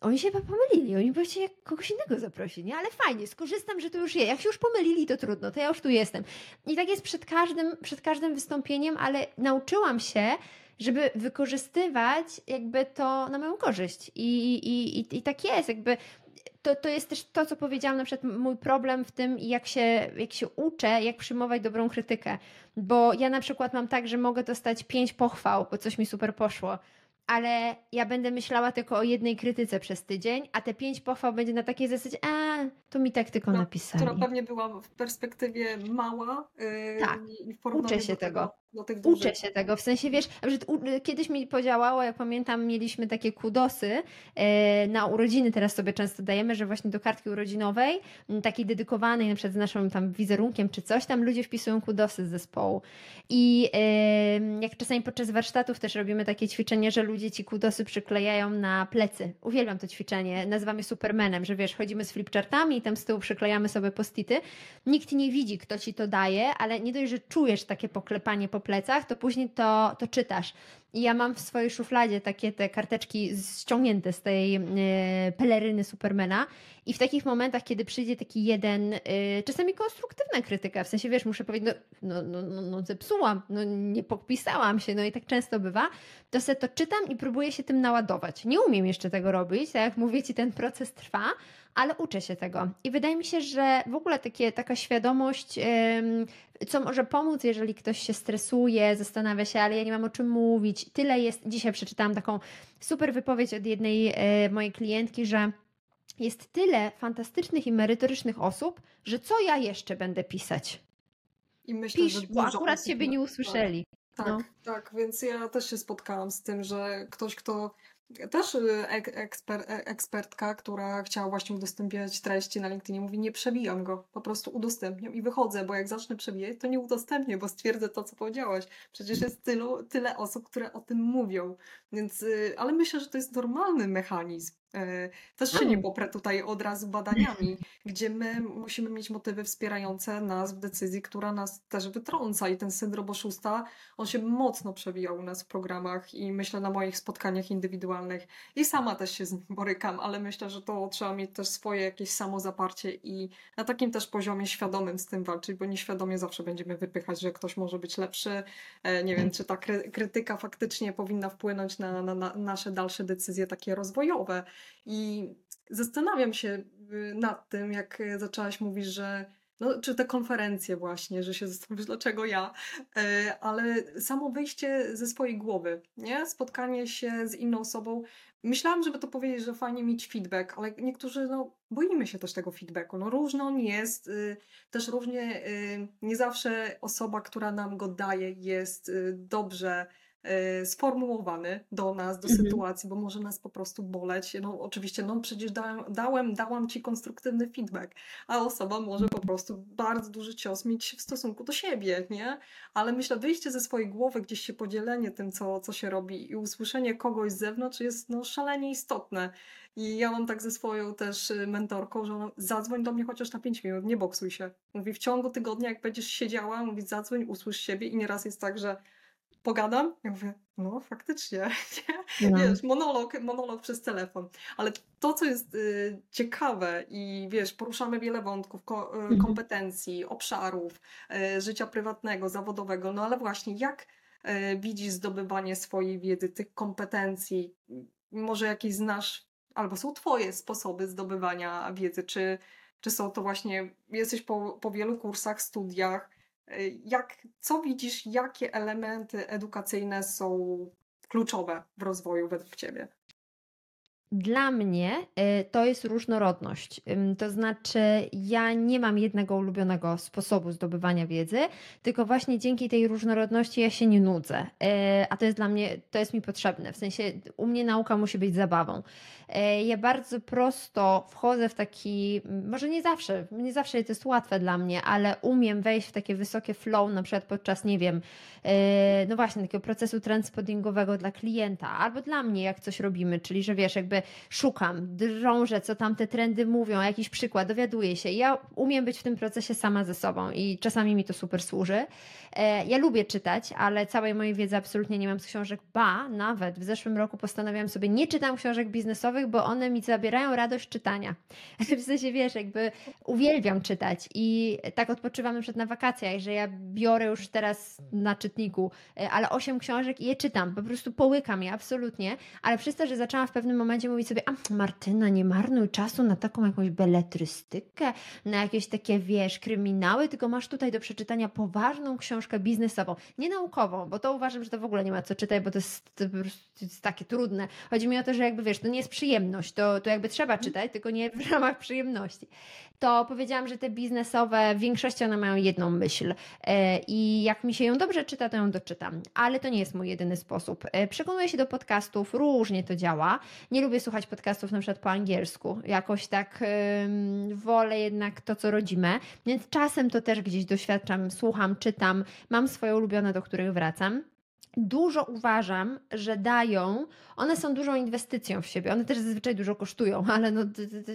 Oni się chyba pomylili, oni chcieli kogoś innego zaprosić, nie? Ale fajnie, skorzystam, że to już jest. Jak się już pomylili, to trudno, to ja już tu jestem. I tak jest przed każdym, przed każdym wystąpieniem, ale nauczyłam się, żeby wykorzystywać jakby to na moją korzyść. I, i, i, i tak jest, jakby to, to jest też to, co powiedziałam, na przykład mój problem w tym, jak się, jak się uczę, jak przyjmować dobrą krytykę. Bo ja na przykład mam tak, że mogę dostać pięć pochwał, bo coś mi super poszło ale ja będę myślała tylko o jednej krytyce przez tydzień, a te pięć pochwał będzie na takiej zasadzie, a to mi tak tylko no, napisali. Która pewnie była w perspektywie mała. Yy, tak, uczę się tego. tego uczę się tego, w sensie wiesz, kiedyś mi podziałało, jak pamiętam, mieliśmy takie kudosy yy, na urodziny, teraz sobie często dajemy, że właśnie do kartki urodzinowej, takiej dedykowanej na przykład z naszym tam wizerunkiem czy coś, tam ludzie wpisują kudosy z zespołu. I jak czasami podczas warsztatów też robimy takie ćwiczenie, że ludzie ci kudosy przyklejają na plecy. Uwielbiam to ćwiczenie. Nazywamy Supermanem, że wiesz, chodzimy z flipchartami i tam z tyłu przyklejamy sobie postity. Nikt nie widzi, kto ci to daje, ale nie dość, że czujesz takie poklepanie po plecach, to później to, to czytasz. Ja mam w swojej szufladzie takie te karteczki ściągnięte z tej yy, peleryny Supermana. I w takich momentach, kiedy przyjdzie taki jeden, yy, czasami konstruktywna krytyka, w sensie wiesz, muszę powiedzieć, no, no, no, no zepsułam, no nie podpisałam się, no i tak często bywa, to sobie to czytam i próbuję się tym naładować. Nie umiem jeszcze tego robić, tak jak mówię ci, ten proces trwa, ale uczę się tego. I wydaje mi się, że w ogóle takie, taka świadomość, co może pomóc, jeżeli ktoś się stresuje, zastanawia się, ale ja nie mam o czym mówić. Tyle jest. Dzisiaj przeczytałam taką super wypowiedź od jednej e, mojej klientki, że jest tyle fantastycznych i merytorycznych osób, że co ja jeszcze będę pisać? I myślę, Pisz, że bo akurat Ciebie nie usłyszeli. Tak, no. tak, więc ja też się spotkałam z tym, że ktoś, kto też y, eksper, e, ekspertka, która chciała właśnie udostępniać treści na LinkedInie, mówi: Nie przebijam go, po prostu udostępniam i wychodzę, bo jak zacznę przebijać, to nie udostępnię, bo stwierdzę to, co powiedziałaś. Przecież jest tylu, tyle osób, które o tym mówią. Więc, y, ale myślę, że to jest normalny mechanizm. Też się nie poprę tutaj od razu badaniami, gdzie my musimy mieć motywy wspierające nas w decyzji, która nas też wytrąca. I ten syndrom oszusta, on się mocno przewijał u nas w programach i myślę na moich spotkaniach indywidualnych. I sama też się z nim borykam, ale myślę, że to trzeba mieć też swoje jakieś samozaparcie i na takim też poziomie świadomym z tym walczyć, bo nieświadomie zawsze będziemy wypychać, że ktoś może być lepszy. E, nie wiem, czy ta krytyka faktycznie powinna wpłynąć na, na, na nasze dalsze decyzje takie rozwojowe. I zastanawiam się y, nad tym, jak zaczęłaś mówić, że no, czy te konferencje właśnie, że się zastanawiasz, dlaczego ja, e, ale samo wyjście ze swojej głowy, nie? Spotkanie się z inną osobą. Myślałam, żeby to powiedzieć, że fajnie mieć feedback, ale niektórzy, no, boimy się też tego feedbacku. No, różny on jest, y, też różnie, y, nie zawsze osoba, która nam go daje, jest dobrze sformułowany do nas, do mhm. sytuacji, bo może nas po prostu boleć. No oczywiście, no przecież dałem, dałem, dałam ci konstruktywny feedback, a osoba może po prostu bardzo duży cios mieć w stosunku do siebie, nie? Ale myślę, wyjście ze swojej głowy, gdzieś się podzielenie tym, co, co się robi i usłyszenie kogoś z zewnątrz jest no szalenie istotne. I ja mam tak ze swoją też y, mentorką, że ona, zadzwoń do mnie chociaż na 5 minut, nie boksuj się. Mówi, w ciągu tygodnia, jak będziesz siedziała, mówi, zadzwoń, usłysz siebie i nieraz jest tak, że pogadam. Ja mówię, no faktycznie, no. wiesz, monolog, monolog przez telefon. Ale to, co jest y, ciekawe i wiesz, poruszamy wiele wątków, ko, y, mhm. kompetencji, obszarów, y, życia prywatnego, zawodowego, no ale właśnie jak y, widzisz zdobywanie swojej wiedzy, tych kompetencji? Może jakieś znasz, albo są twoje sposoby zdobywania wiedzy, czy, czy są to właśnie, jesteś po, po wielu kursach, studiach, jak, co widzisz, jakie elementy edukacyjne są kluczowe w rozwoju według Ciebie? Dla mnie y, to jest różnorodność. To znaczy, ja nie mam jednego ulubionego sposobu zdobywania wiedzy, tylko właśnie dzięki tej różnorodności ja się nie nudzę. Y, a to jest dla mnie, to jest mi potrzebne. W sensie, u mnie nauka musi być zabawą. Y, ja bardzo prosto wchodzę w taki, może nie zawsze, nie zawsze to jest łatwe dla mnie, ale umiem wejść w takie wysokie flow, na przykład podczas, nie wiem, no właśnie, takiego procesu transpodingowego dla klienta, albo dla mnie, jak coś robimy, czyli że wiesz, jakby szukam, drążę, co tam te trendy mówią, jakiś przykład, dowiaduję się. Ja umiem być w tym procesie sama ze sobą i czasami mi to super służy. E, ja lubię czytać, ale całej mojej wiedzy absolutnie nie mam z książek. Ba, nawet w zeszłym roku postanowiłam sobie, nie czytam książek biznesowych, bo one mi zabierają radość czytania. W sensie, wiesz, jakby uwielbiam czytać i tak odpoczywam na przykład na wakacjach, że ja biorę już teraz na czytniku, e, ale osiem książek i je czytam, po prostu połykam je, absolutnie, ale przez to, że zaczęłam w pewnym momencie mówić sobie, a Martyna, nie marnuj czasu na taką jakąś beletrystykę, na jakieś takie, wiesz, kryminały, tylko masz tutaj do przeczytania poważną książkę biznesową, nie naukową, bo to uważam, że to w ogóle nie ma co czytać, bo to jest, to jest takie trudne. Chodzi mi o to, że jakby, wiesz, to nie jest przyjemność, to, to jakby trzeba czytać, tylko nie w ramach przyjemności to powiedziałam, że te biznesowe w większości one mają jedną myśl e, i jak mi się ją dobrze czyta, to ją doczytam. Ale to nie jest mój jedyny sposób. E, przekonuję się do podcastów, różnie to działa. Nie lubię słuchać podcastów na przykład po angielsku. Jakoś tak wolę jednak to, co rodzime. Więc czasem to też gdzieś doświadczam, słucham, czytam, mam swoje ulubione, do których wracam dużo uważam, że dają, one są dużą inwestycją w siebie. One też zazwyczaj dużo kosztują, ale no,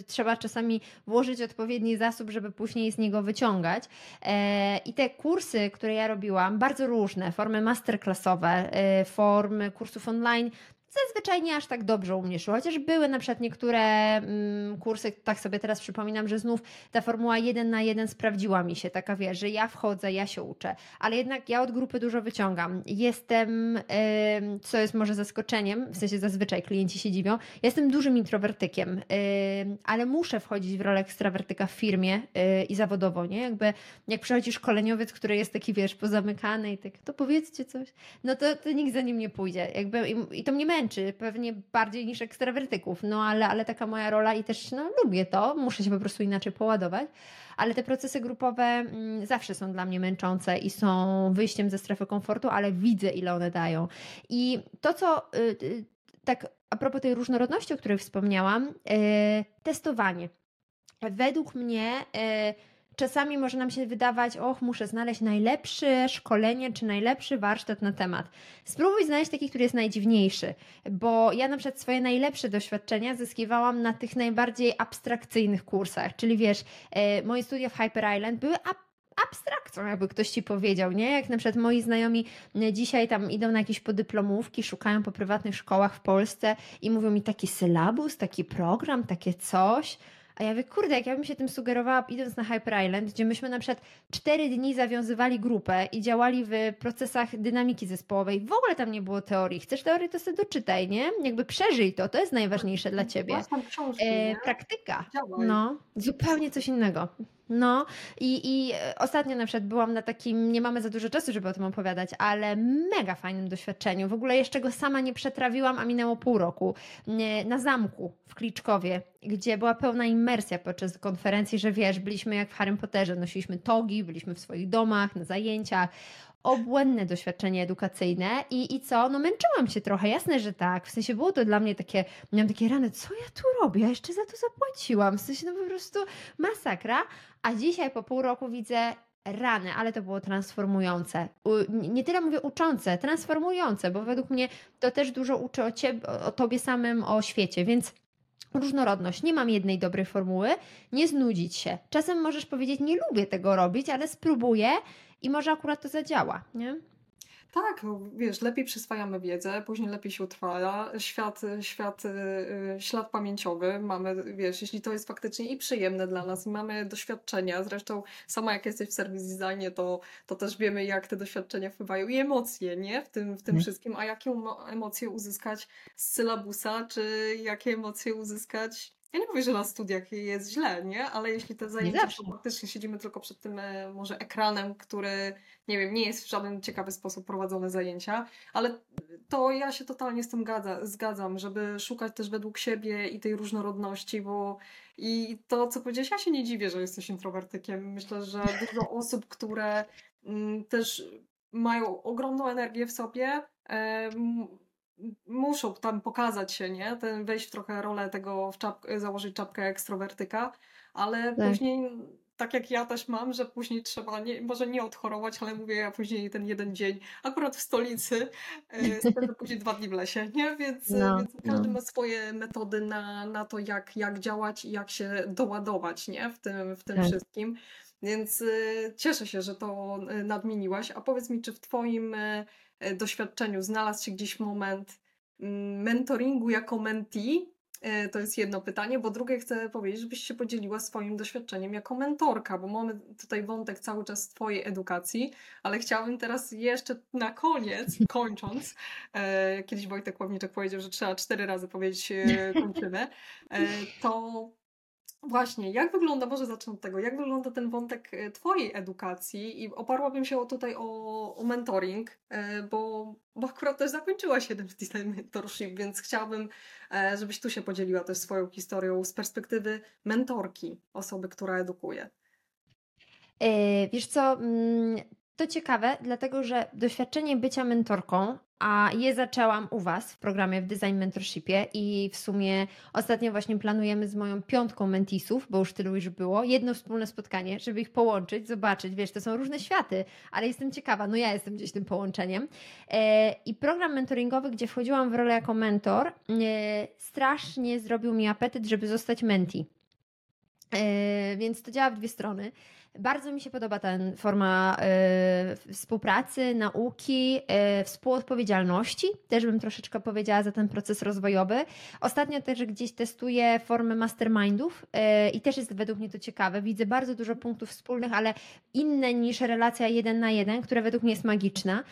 trzeba czasami włożyć odpowiedni zasób, żeby później z niego wyciągać. E, I te kursy, które ja robiłam, bardzo różne, formy masterclassowe, e, formy kursów online, zazwyczaj nie aż tak dobrze u mnie szło, chociaż były na przykład niektóre mm, kursy, tak sobie teraz przypominam, że znów ta formuła jeden na jeden sprawdziła mi się, taka wiesz, że ja wchodzę, ja się uczę, ale jednak ja od grupy dużo wyciągam. Jestem, yy, co jest może zaskoczeniem, w sensie zazwyczaj klienci się dziwią, jestem dużym introwertykiem, yy, ale muszę wchodzić w rolę ekstrawertyka w firmie yy, i zawodowo, nie? Jakby jak przychodzi szkoleniowiec, który jest taki, wiesz, pozamykany i tak, to powiedzcie coś, no to, to nikt za nim nie pójdzie. Jakby, i, i to mnie męczy, męczy, pewnie bardziej niż ekstrawertyków, no ale, ale taka moja rola i też no, lubię to, muszę się po prostu inaczej poładować, ale te procesy grupowe mm, zawsze są dla mnie męczące i są wyjściem ze strefy komfortu, ale widzę ile one dają. I to, co y, y, tak a propos tej różnorodności, o której wspomniałam, y, testowanie. Według mnie czasami może nam się wydawać, och, muszę znaleźć najlepsze szkolenie czy najlepszy warsztat na temat. Spróbuj znaleźć taki, który jest najdziwniejszy, bo ja na przykład swoje najlepsze doświadczenia zyskiwałam na tych najbardziej abstrakcyjnych kursach, czyli wiesz, e, moje studia w Hyper Island były abstrakcją, jakby ktoś ci powiedział, nie? Jak na przykład moi znajomi e, dzisiaj tam idą na jakieś podyplomówki, szukają po prywatnych szkołach w Polsce i mówią mi taki sylabus, taki program, takie coś. A ja mówię, kurde, jak ja bym się tym sugerowała, idąc na Hyper Island, gdzie myśmy na przykład cztery dni zawiązywali grupę i działali w procesach dynamiki zespołowej. W ogóle tam nie było teorii. Chcesz teorii, to sobie doczytaj, nie? Jakby przeżyj to, to jest najważniejsze dla ciebie. Książki, e, praktyka. No, zupełnie coś innego. No i, i ostatnio na przykład byłam na takim, nie mamy za dużo czasu, żeby o tym opowiadać, ale mega fajnym doświadczeniu. W ogóle jeszcze go sama nie przetrawiłam, a minęło pół roku. Na zamku w Kliczkowie, gdzie była pełna imersja podczas konferencji, że wiesz, byliśmy jak w Harry Potterze, nosiliśmy togi, byliśmy w swoich domach, na zajęciach obłędne doświadczenie edukacyjne i, i co? No męczyłam się trochę, jasne, że tak. W sensie było to dla mnie takie, miałam takie rany, co ja tu robię? Ja jeszcze za to zapłaciłam. W sensie no po prostu masakra. A dzisiaj po pół roku widzę rany, ale to było transformujące. Nie tyle mówię uczące, transformujące, bo według mnie to też dużo uczy o, ciebie, o tobie samym, o świecie, więc różnorodność. Nie mam jednej dobrej formuły, nie znudzić się. Czasem możesz powiedzieć, nie lubię tego robić, ale spróbuję i może akurat to zadziała, nie? Tak, no, wiesz, lepiej przyswajamy wiedzę, później lepiej się utrwala. Świat, świat, yy, ślad pamięciowy mamy, wiesz, jeśli to jest faktycznie i przyjemne dla nas, i mamy doświadczenia. Zresztą sama jak jesteś w serwis designie, to, to też wiemy, jak te doświadczenia wpływają i emocje, nie? W tym, w tym hmm. wszystkim. A jakie emocje uzyskać z sylabusa, czy jakie emocje uzyskać ja nie mówię, że na studiach jest źle, nie? Ale jeśli te zajęcia faktycznie siedzimy tylko przed tym e, może ekranem, który, nie wiem, nie jest w żaden ciekawy sposób prowadzone zajęcia, ale to ja się totalnie z tym gadza, zgadzam, żeby szukać też według siebie i tej różnorodności, bo i to, co powiedziałeś, ja się nie dziwię, że jesteś introwertykiem. Myślę, że dużo osób, które mm, też mają ogromną energię w sobie, muszą tam pokazać się, nie? Ten, wejść w trochę rolę tego, w założyć czapkę ekstrowertyka, ale tak. później, tak jak ja też mam, że później trzeba, nie, może nie odchorować, ale mówię, ja później ten jeden dzień, akurat w stolicy, e, spędzę później dwa dni w lesie, nie? Więc, no, więc każdy no. ma swoje metody na, na to, jak, jak działać i jak się doładować, nie? W tym, w tym tak. wszystkim. Więc y, cieszę się, że to y, nadmieniłaś. A powiedz mi, czy w Twoim E, doświadczeniu znalazł się gdzieś moment mm, mentoringu jako mentee? E, to jest jedno pytanie, bo drugie chcę powiedzieć, żebyś się podzieliła swoim doświadczeniem jako mentorka, bo mamy tutaj wątek cały czas Twojej edukacji, ale chciałabym teraz jeszcze na koniec, kończąc, e, kiedyś Wojtek Ławniczek powiedział, że trzeba cztery razy powiedzieć kończymy, to Właśnie, jak wygląda, może zacznę od tego, jak wygląda ten wątek e, Twojej edukacji i oparłabym się tutaj o, o mentoring, e, bo, bo akurat też zakończyłaś jeden w Design Mentorship, więc chciałabym, e, żebyś tu się podzieliła też swoją historią z perspektywy mentorki, osoby, która edukuje. Wiesz co, mm, to ciekawe, dlatego że doświadczenie bycia mentorką a je zaczęłam u Was w programie w Design Mentorshipie i w sumie ostatnio właśnie planujemy z moją piątką mentisów, bo już tylu już było, jedno wspólne spotkanie, żeby ich połączyć, zobaczyć, wiesz, to są różne światy, ale jestem ciekawa, no ja jestem gdzieś tym połączeniem. E, I program mentoringowy, gdzie wchodziłam w rolę jako mentor, e, strasznie zrobił mi apetyt, żeby zostać menti. E, więc to działa w dwie strony. Bardzo mi się podoba ta forma y, współpracy, nauki, y, współodpowiedzialności. Też bym troszeczkę powiedziała za ten proces rozwojowy. Ostatnio też gdzieś testuję formę mastermindów y, i też jest według mnie to ciekawe. Widzę bardzo dużo punktów wspólnych, ale inne niż relacja jeden na jeden, która według mnie jest magiczna.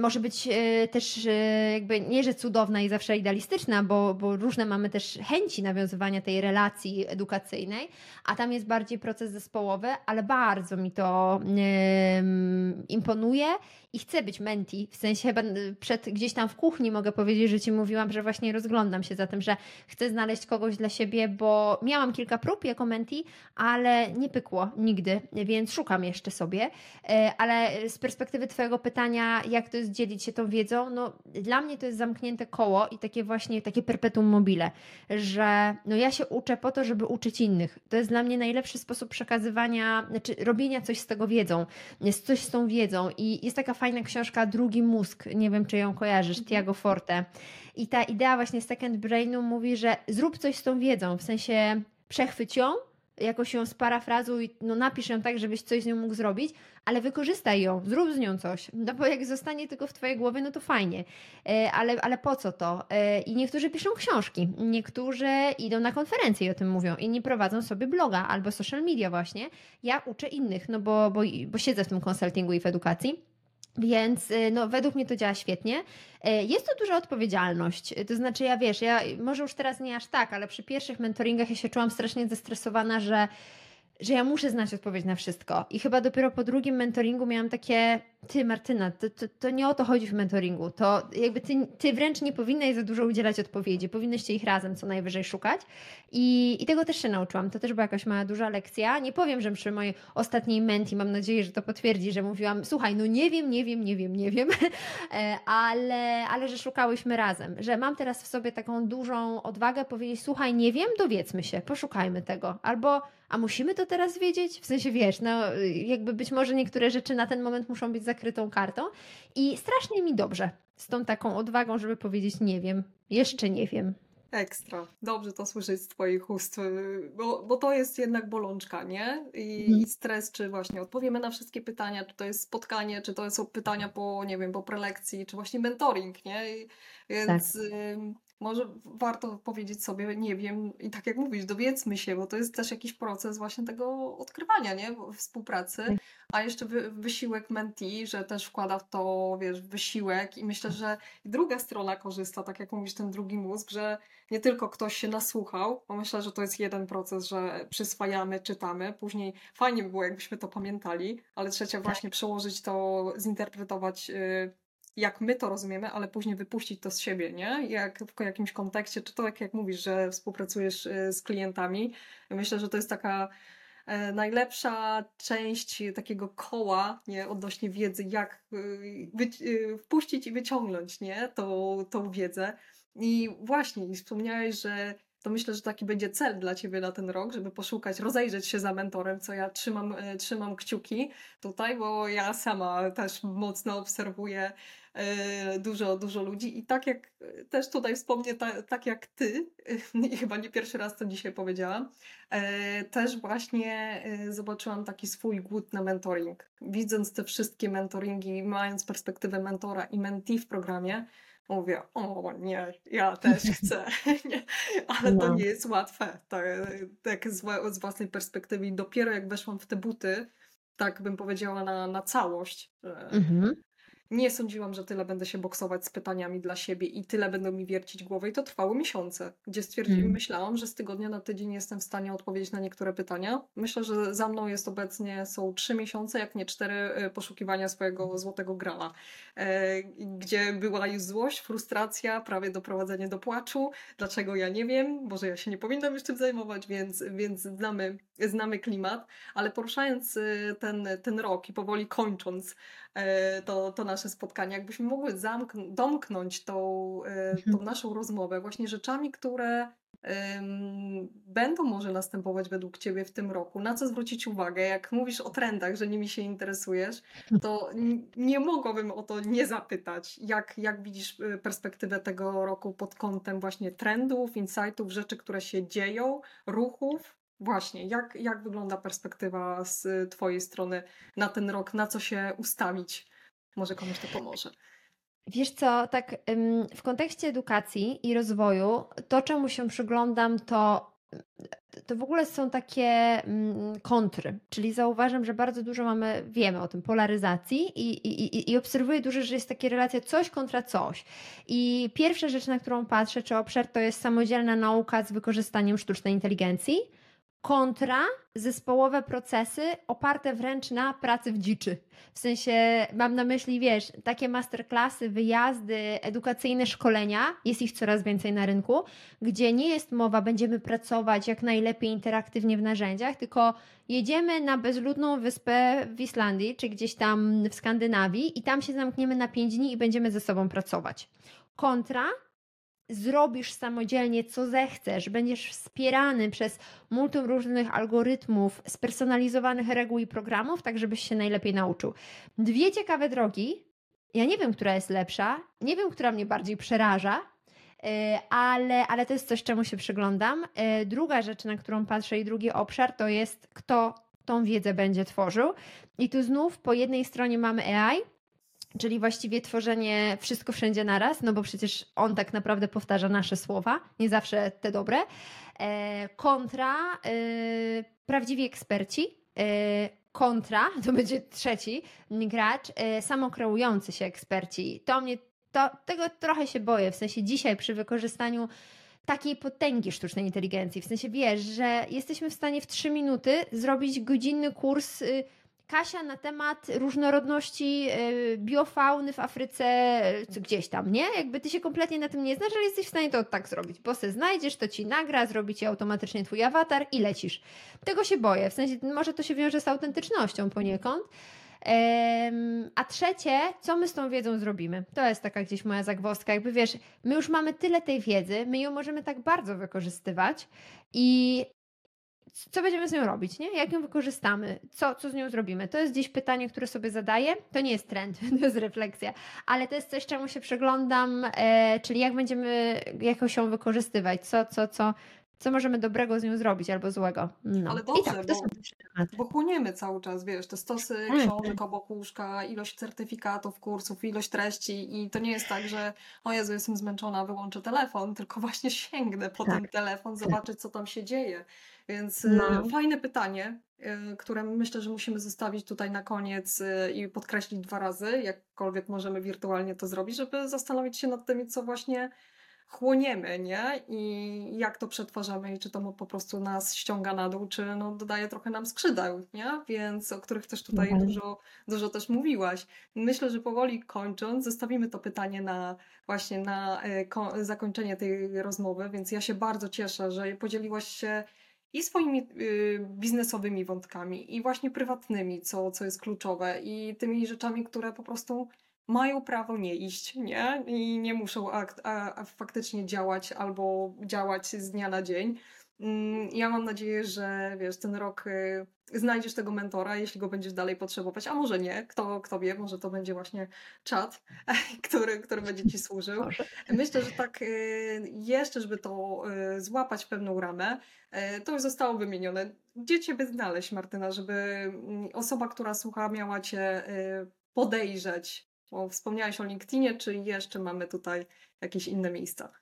może być też jakby nie, że cudowna i zawsze idealistyczna, bo, bo różne mamy też chęci nawiązywania tej relacji edukacyjnej, a tam jest bardziej proces zespołowy, ale bardzo mi to imponuje i chcę być menti, w sensie chyba przed gdzieś tam w kuchni mogę powiedzieć, że Ci mówiłam, że właśnie rozglądam się za tym, że chcę znaleźć kogoś dla siebie, bo miałam kilka prób jako menti, ale nie pykło nigdy, więc szukam jeszcze sobie. E, ale z perspektywy Twojego pytania, jak to jest dzielić się tą wiedzą, no dla mnie to jest zamknięte koło i takie właśnie takie perpetuum mobile, że no ja się uczę po to, żeby uczyć innych. To jest dla mnie najlepszy sposób przekazywania, znaczy robienia coś z tego wiedzą, coś z tą wiedzą i jest taka fajna książka Drugi mózg, nie wiem czy ją kojarzysz, mhm. Tiago Forte. I ta idea właśnie Second Brainu mówi, że zrób coś z tą wiedzą, w sensie przechwyć ją, jakoś ją sparafrazuj, no napisz ją tak, żebyś coś z nią mógł zrobić, ale wykorzystaj ją, zrób z nią coś. No bo jak zostanie tylko w Twojej głowie, no to fajnie. E, ale, ale po co to? E, I niektórzy piszą książki, niektórzy idą na konferencje i o tym mówią, inni prowadzą sobie bloga albo social media właśnie. Ja uczę innych, no bo, bo, bo siedzę w tym konsultingu i w edukacji. Więc y, no, według mnie to działa świetnie. Y, jest to duża odpowiedzialność. To znaczy, ja wiesz, ja może już teraz nie aż tak, ale przy pierwszych mentoringach ja się czułam strasznie zestresowana, że że ja muszę znać odpowiedź na wszystko. I chyba dopiero po drugim mentoringu miałam takie, ty Martyna, to, to, to nie o to chodzi w mentoringu. To jakby ty, ty wręcz nie powinnaś za dużo udzielać odpowiedzi. Powinnyście ich razem co najwyżej szukać. I, I tego też się nauczyłam. To też była jakaś mała duża lekcja. Nie powiem, że przy mojej ostatniej menti, mam nadzieję, że to potwierdzi, że mówiłam, słuchaj, no nie wiem, nie wiem, nie wiem, nie wiem, e, ale, ale że szukałyśmy razem. Że mam teraz w sobie taką dużą odwagę powiedzieć, słuchaj, nie wiem, dowiedzmy się, poszukajmy tego. Albo a musimy to teraz wiedzieć? W sensie, wiesz, no jakby być może niektóre rzeczy na ten moment muszą być zakrytą kartą i strasznie mi dobrze z tą taką odwagą, żeby powiedzieć nie wiem, jeszcze nie wiem. Ekstra. Dobrze to słyszeć z Twoich ust, y, bo, bo to jest jednak bolączka, nie? I, mhm. I, stres, czy właśnie odpowiemy na wszystkie pytania, czy to jest spotkanie, czy to są pytania po, nie wiem, po prelekcji, czy właśnie mentoring, nie? I, więc tak może warto powiedzieć sobie, nie wiem, i tak jak mówisz, dowiedzmy się, bo to jest też jakiś proces właśnie tego odkrywania, nie? Współpracy. Tak. A jeszcze wy, wysiłek menti, że też wkłada w to, wiesz, wysiłek i myślę, że druga strona korzysta, tak jak mówisz, ten drugi mózg, że nie tylko ktoś się nasłuchał, bo myślę, że to jest jeden proces, że przyswajamy, czytamy, później fajnie by było, jakbyśmy to pamiętali, ale trzecia tak. właśnie przełożyć to, zinterpretować yy, jak my to rozumiemy, ale później wypuścić to z siebie, nie? Jak w jakimś kontekście, czy to tak jak mówisz, że współpracujesz y, z klientami. Myślę, że to jest taka e, najlepsza część takiego koła, nie, odnośnie wiedzy, jak y, y, wpuścić i wyciągnąć, nie, tą, tą wiedzę. I właśnie, wspomniałeś, że to myślę, że taki będzie cel dla Ciebie na ten rok, żeby poszukać, rozejrzeć się za mentorem, co ja trzymam, e, trzymam kciuki tutaj, bo ja sama też mocno obserwuję e, dużo, dużo ludzi i tak jak e, też tutaj wspomnę, ta, tak jak Ty, i chyba nie pierwszy raz to dzisiaj powiedziałam, też właśnie zobaczyłam taki swój głód na mentoring. Widząc te wszystkie mentoringi, mając perspektywę mentora i mentee w programie, mówię, o nie, ja też chcę, ale no. to nie jest łatwe, tak, tak z, z własnej perspektywy i dopiero jak weszłam w te buty, tak bym powiedziała na, na całość, mhm nie sądziłam, że tyle będę się boksować z pytaniami dla siebie i tyle będą mi wiercić głowę i to trwało miesiące, gdzie stwierdziłam, mm. myślałam, że z tygodnia na tydzień jestem w stanie odpowiedzieć na niektóre pytania. Myślę, że za mną jest obecnie, są trzy miesiące, jak nie cztery e, poszukiwania swojego złotego grala, e, gdzie była już złość, frustracja, prawie doprowadzenie do płaczu. Dlaczego ja nie wiem, może ja się nie powinnam już tym zajmować, więc, więc znamy, znamy klimat, ale poruszając e, ten, ten rok i powoli kończąc to, to nasze spotkanie, jakbyśmy mogły zamkn- domknąć tą, e, tą mhm. naszą rozmowę właśnie rzeczami, które um, będą może następować według Ciebie w tym roku, na co zwrócić uwagę? Jak mówisz o trendach, że nimi się interesujesz, to nie mogłabym o to nie zapytać. Jak, jak widzisz e, perspektywę tego roku pod kątem właśnie trendów, insightów, rzeczy, które się dzieją, ruchów? Właśnie, jak, jak wygląda perspektywa z Twojej strony na ten rok, na co się ustawić? Może komuś to pomoże. Wiesz co, tak w kontekście edukacji i rozwoju, to czemu się przyglądam, to, to w ogóle są takie kontry. Czyli zauważam, że bardzo dużo mamy, wiemy o tym, polaryzacji i, i, i obserwuję dużo, że jest takie relacja coś kontra coś. I pierwsza rzecz, na którą patrzę, czy obszar, to jest samodzielna nauka z wykorzystaniem sztucznej inteligencji kontra zespołowe procesy oparte wręcz na pracy w dziczy. W sensie mam na myśli, wiesz, takie masterclassy, wyjazdy, edukacyjne szkolenia, jest ich coraz więcej na rynku, gdzie nie jest mowa, będziemy pracować jak najlepiej interaktywnie w narzędziach, tylko jedziemy na bezludną wyspę w Islandii, czy gdzieś tam w Skandynawii i tam się zamkniemy na 5 dni i będziemy ze sobą pracować. Kontra zrobisz samodzielnie, co zechcesz, będziesz wspierany przez multum różnych algorytmów, spersonalizowanych reguł i programów, tak żebyś się najlepiej nauczył. Dwie ciekawe drogi. Ja nie wiem, która jest lepsza, nie wiem, która mnie bardziej przeraża, e, ale, ale to jest coś, czemu się przyglądam. E, druga rzecz, na którą patrzę i drugi obszar, to jest kto tą wiedzę będzie tworzył. I tu znów po jednej stronie mamy AI, czyli właściwie tworzenie wszystko wszędzie naraz, no bo przecież on tak naprawdę powtarza nasze słowa, nie zawsze te dobre. E, kontra e, prawdziwi eksperci, e, kontra, to będzie trzeci gracz, samokreujący się eksperci. To mnie, to, tego trochę się boję, w sensie dzisiaj przy wykorzystaniu takiej potęgi sztucznej inteligencji, w sensie wiesz, że jesteśmy w stanie w trzy minuty zrobić godzinny kurs y, Kasia na temat różnorodności y, biofauny w Afryce, czy gdzieś tam, nie? Jakby ty się kompletnie na tym nie znasz, ale jesteś w stanie to tak zrobić, bo se znajdziesz, to ci nagra, zrobi ci automatycznie twój awatar i lecisz. Tego się boję, w sensie może to się wiąże z autentycznością poniekąd. a trzecie, co my z tą wiedzą zrobimy? To jest taka gdzieś moja zagwozdka. Jakby wiesz, my już mamy tyle tej wiedzy, my ją możemy tak bardzo wykorzystywać i co będziemy z nią robić, nie? Jak ją wykorzystamy? Co, co z nią zrobimy? To jest gdzieś pytanie, które sobie zadaję. To nie jest trend, to jest refleksja, ale to jest coś, czemu się przeglądam, e, czyli jak będziemy jakoś ją wykorzystywać, co, co, co, co możemy dobrego z nią zrobić albo złego. No. Ale dobrze, tak, bo, bo chłoniemy cały czas, wiesz, te stosy tak. książek obok łóżka, ilość certyfikatów, kursów, ilość treści i to nie jest tak, że o Jezu, jestem zmęczona, wyłączę telefon, tylko właśnie sięgnę po tak. ten telefon, zobaczyć, co tam się dzieje. Więc y, no. fajne pytanie, y, które myślę, że musimy zostawić tutaj na koniec y, i podkreślić dwa razy, jakkolwiek możemy wirtualnie to zrobić, żeby zastanowić się nad tym, co właśnie chłoniemy, nie? I jak to przetwarzamy i czy to po prostu nas ściąga na dół, czy no dodaje trochę nam skrzydeł, nie? Więc o których też tutaj mhm. dużo, dużo też mówiłaś. Myślę, że powoli kończąc, zostawimy to pytanie na właśnie na zakończenie tej rozmowy, więc ja się bardzo cieszę, że podzieliłaś się i swoimi y, biznesowymi wątkami, i właśnie prywatnymi, co, co jest kluczowe, i tymi rzeczami, które po prostu mają prawo nie iść, nie? I nie muszą akt, a, a faktycznie działać albo działać z dnia na dzień. Mm, ja mam nadzieję, że wiesz, ten rok y, znajdziesz tego mentora, jeśli go będziesz dalej potrzebować, a może nie, kto, kto wie, może to będzie właśnie czat, który, który będzie Ci służył. Myślę, że tak y, jeszcze, żeby to y, złapać pewną ramę, to już zostało wymienione. Gdzie Ciebie znaleźć, Martyna, żeby mm, osoba, która słucha, miała Cię podejrzeć? Bo wspomniałaś o LinkedInie, czy jeszcze mamy tutaj jakieś inne miejsca?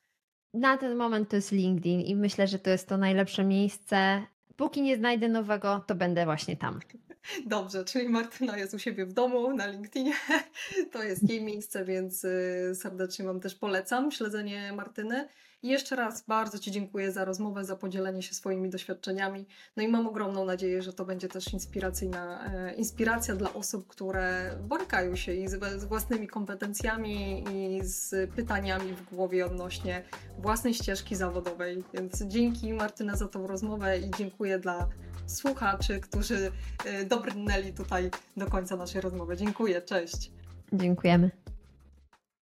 Na ten moment to jest LinkedIn i myślę, że to jest to najlepsze miejsce. Póki nie znajdę nowego, to będę właśnie tam. Dobrze, czyli Martyna jest u siebie w domu na LinkedInie. To jest jej miejsce, więc y, serdecznie Wam też polecam śledzenie Martyny. Jeszcze raz bardzo Ci dziękuję za rozmowę, za podzielenie się swoimi doświadczeniami. No i mam ogromną nadzieję, że to będzie też inspiracyjna e, inspiracja dla osób, które borykają się i z, z własnymi kompetencjami i z pytaniami w głowie odnośnie własnej ścieżki zawodowej. Więc dzięki Martyna za tą rozmowę i dziękuję dla słuchaczy, którzy e, dobrnęli tutaj do końca naszej rozmowy. Dziękuję, cześć. Dziękujemy.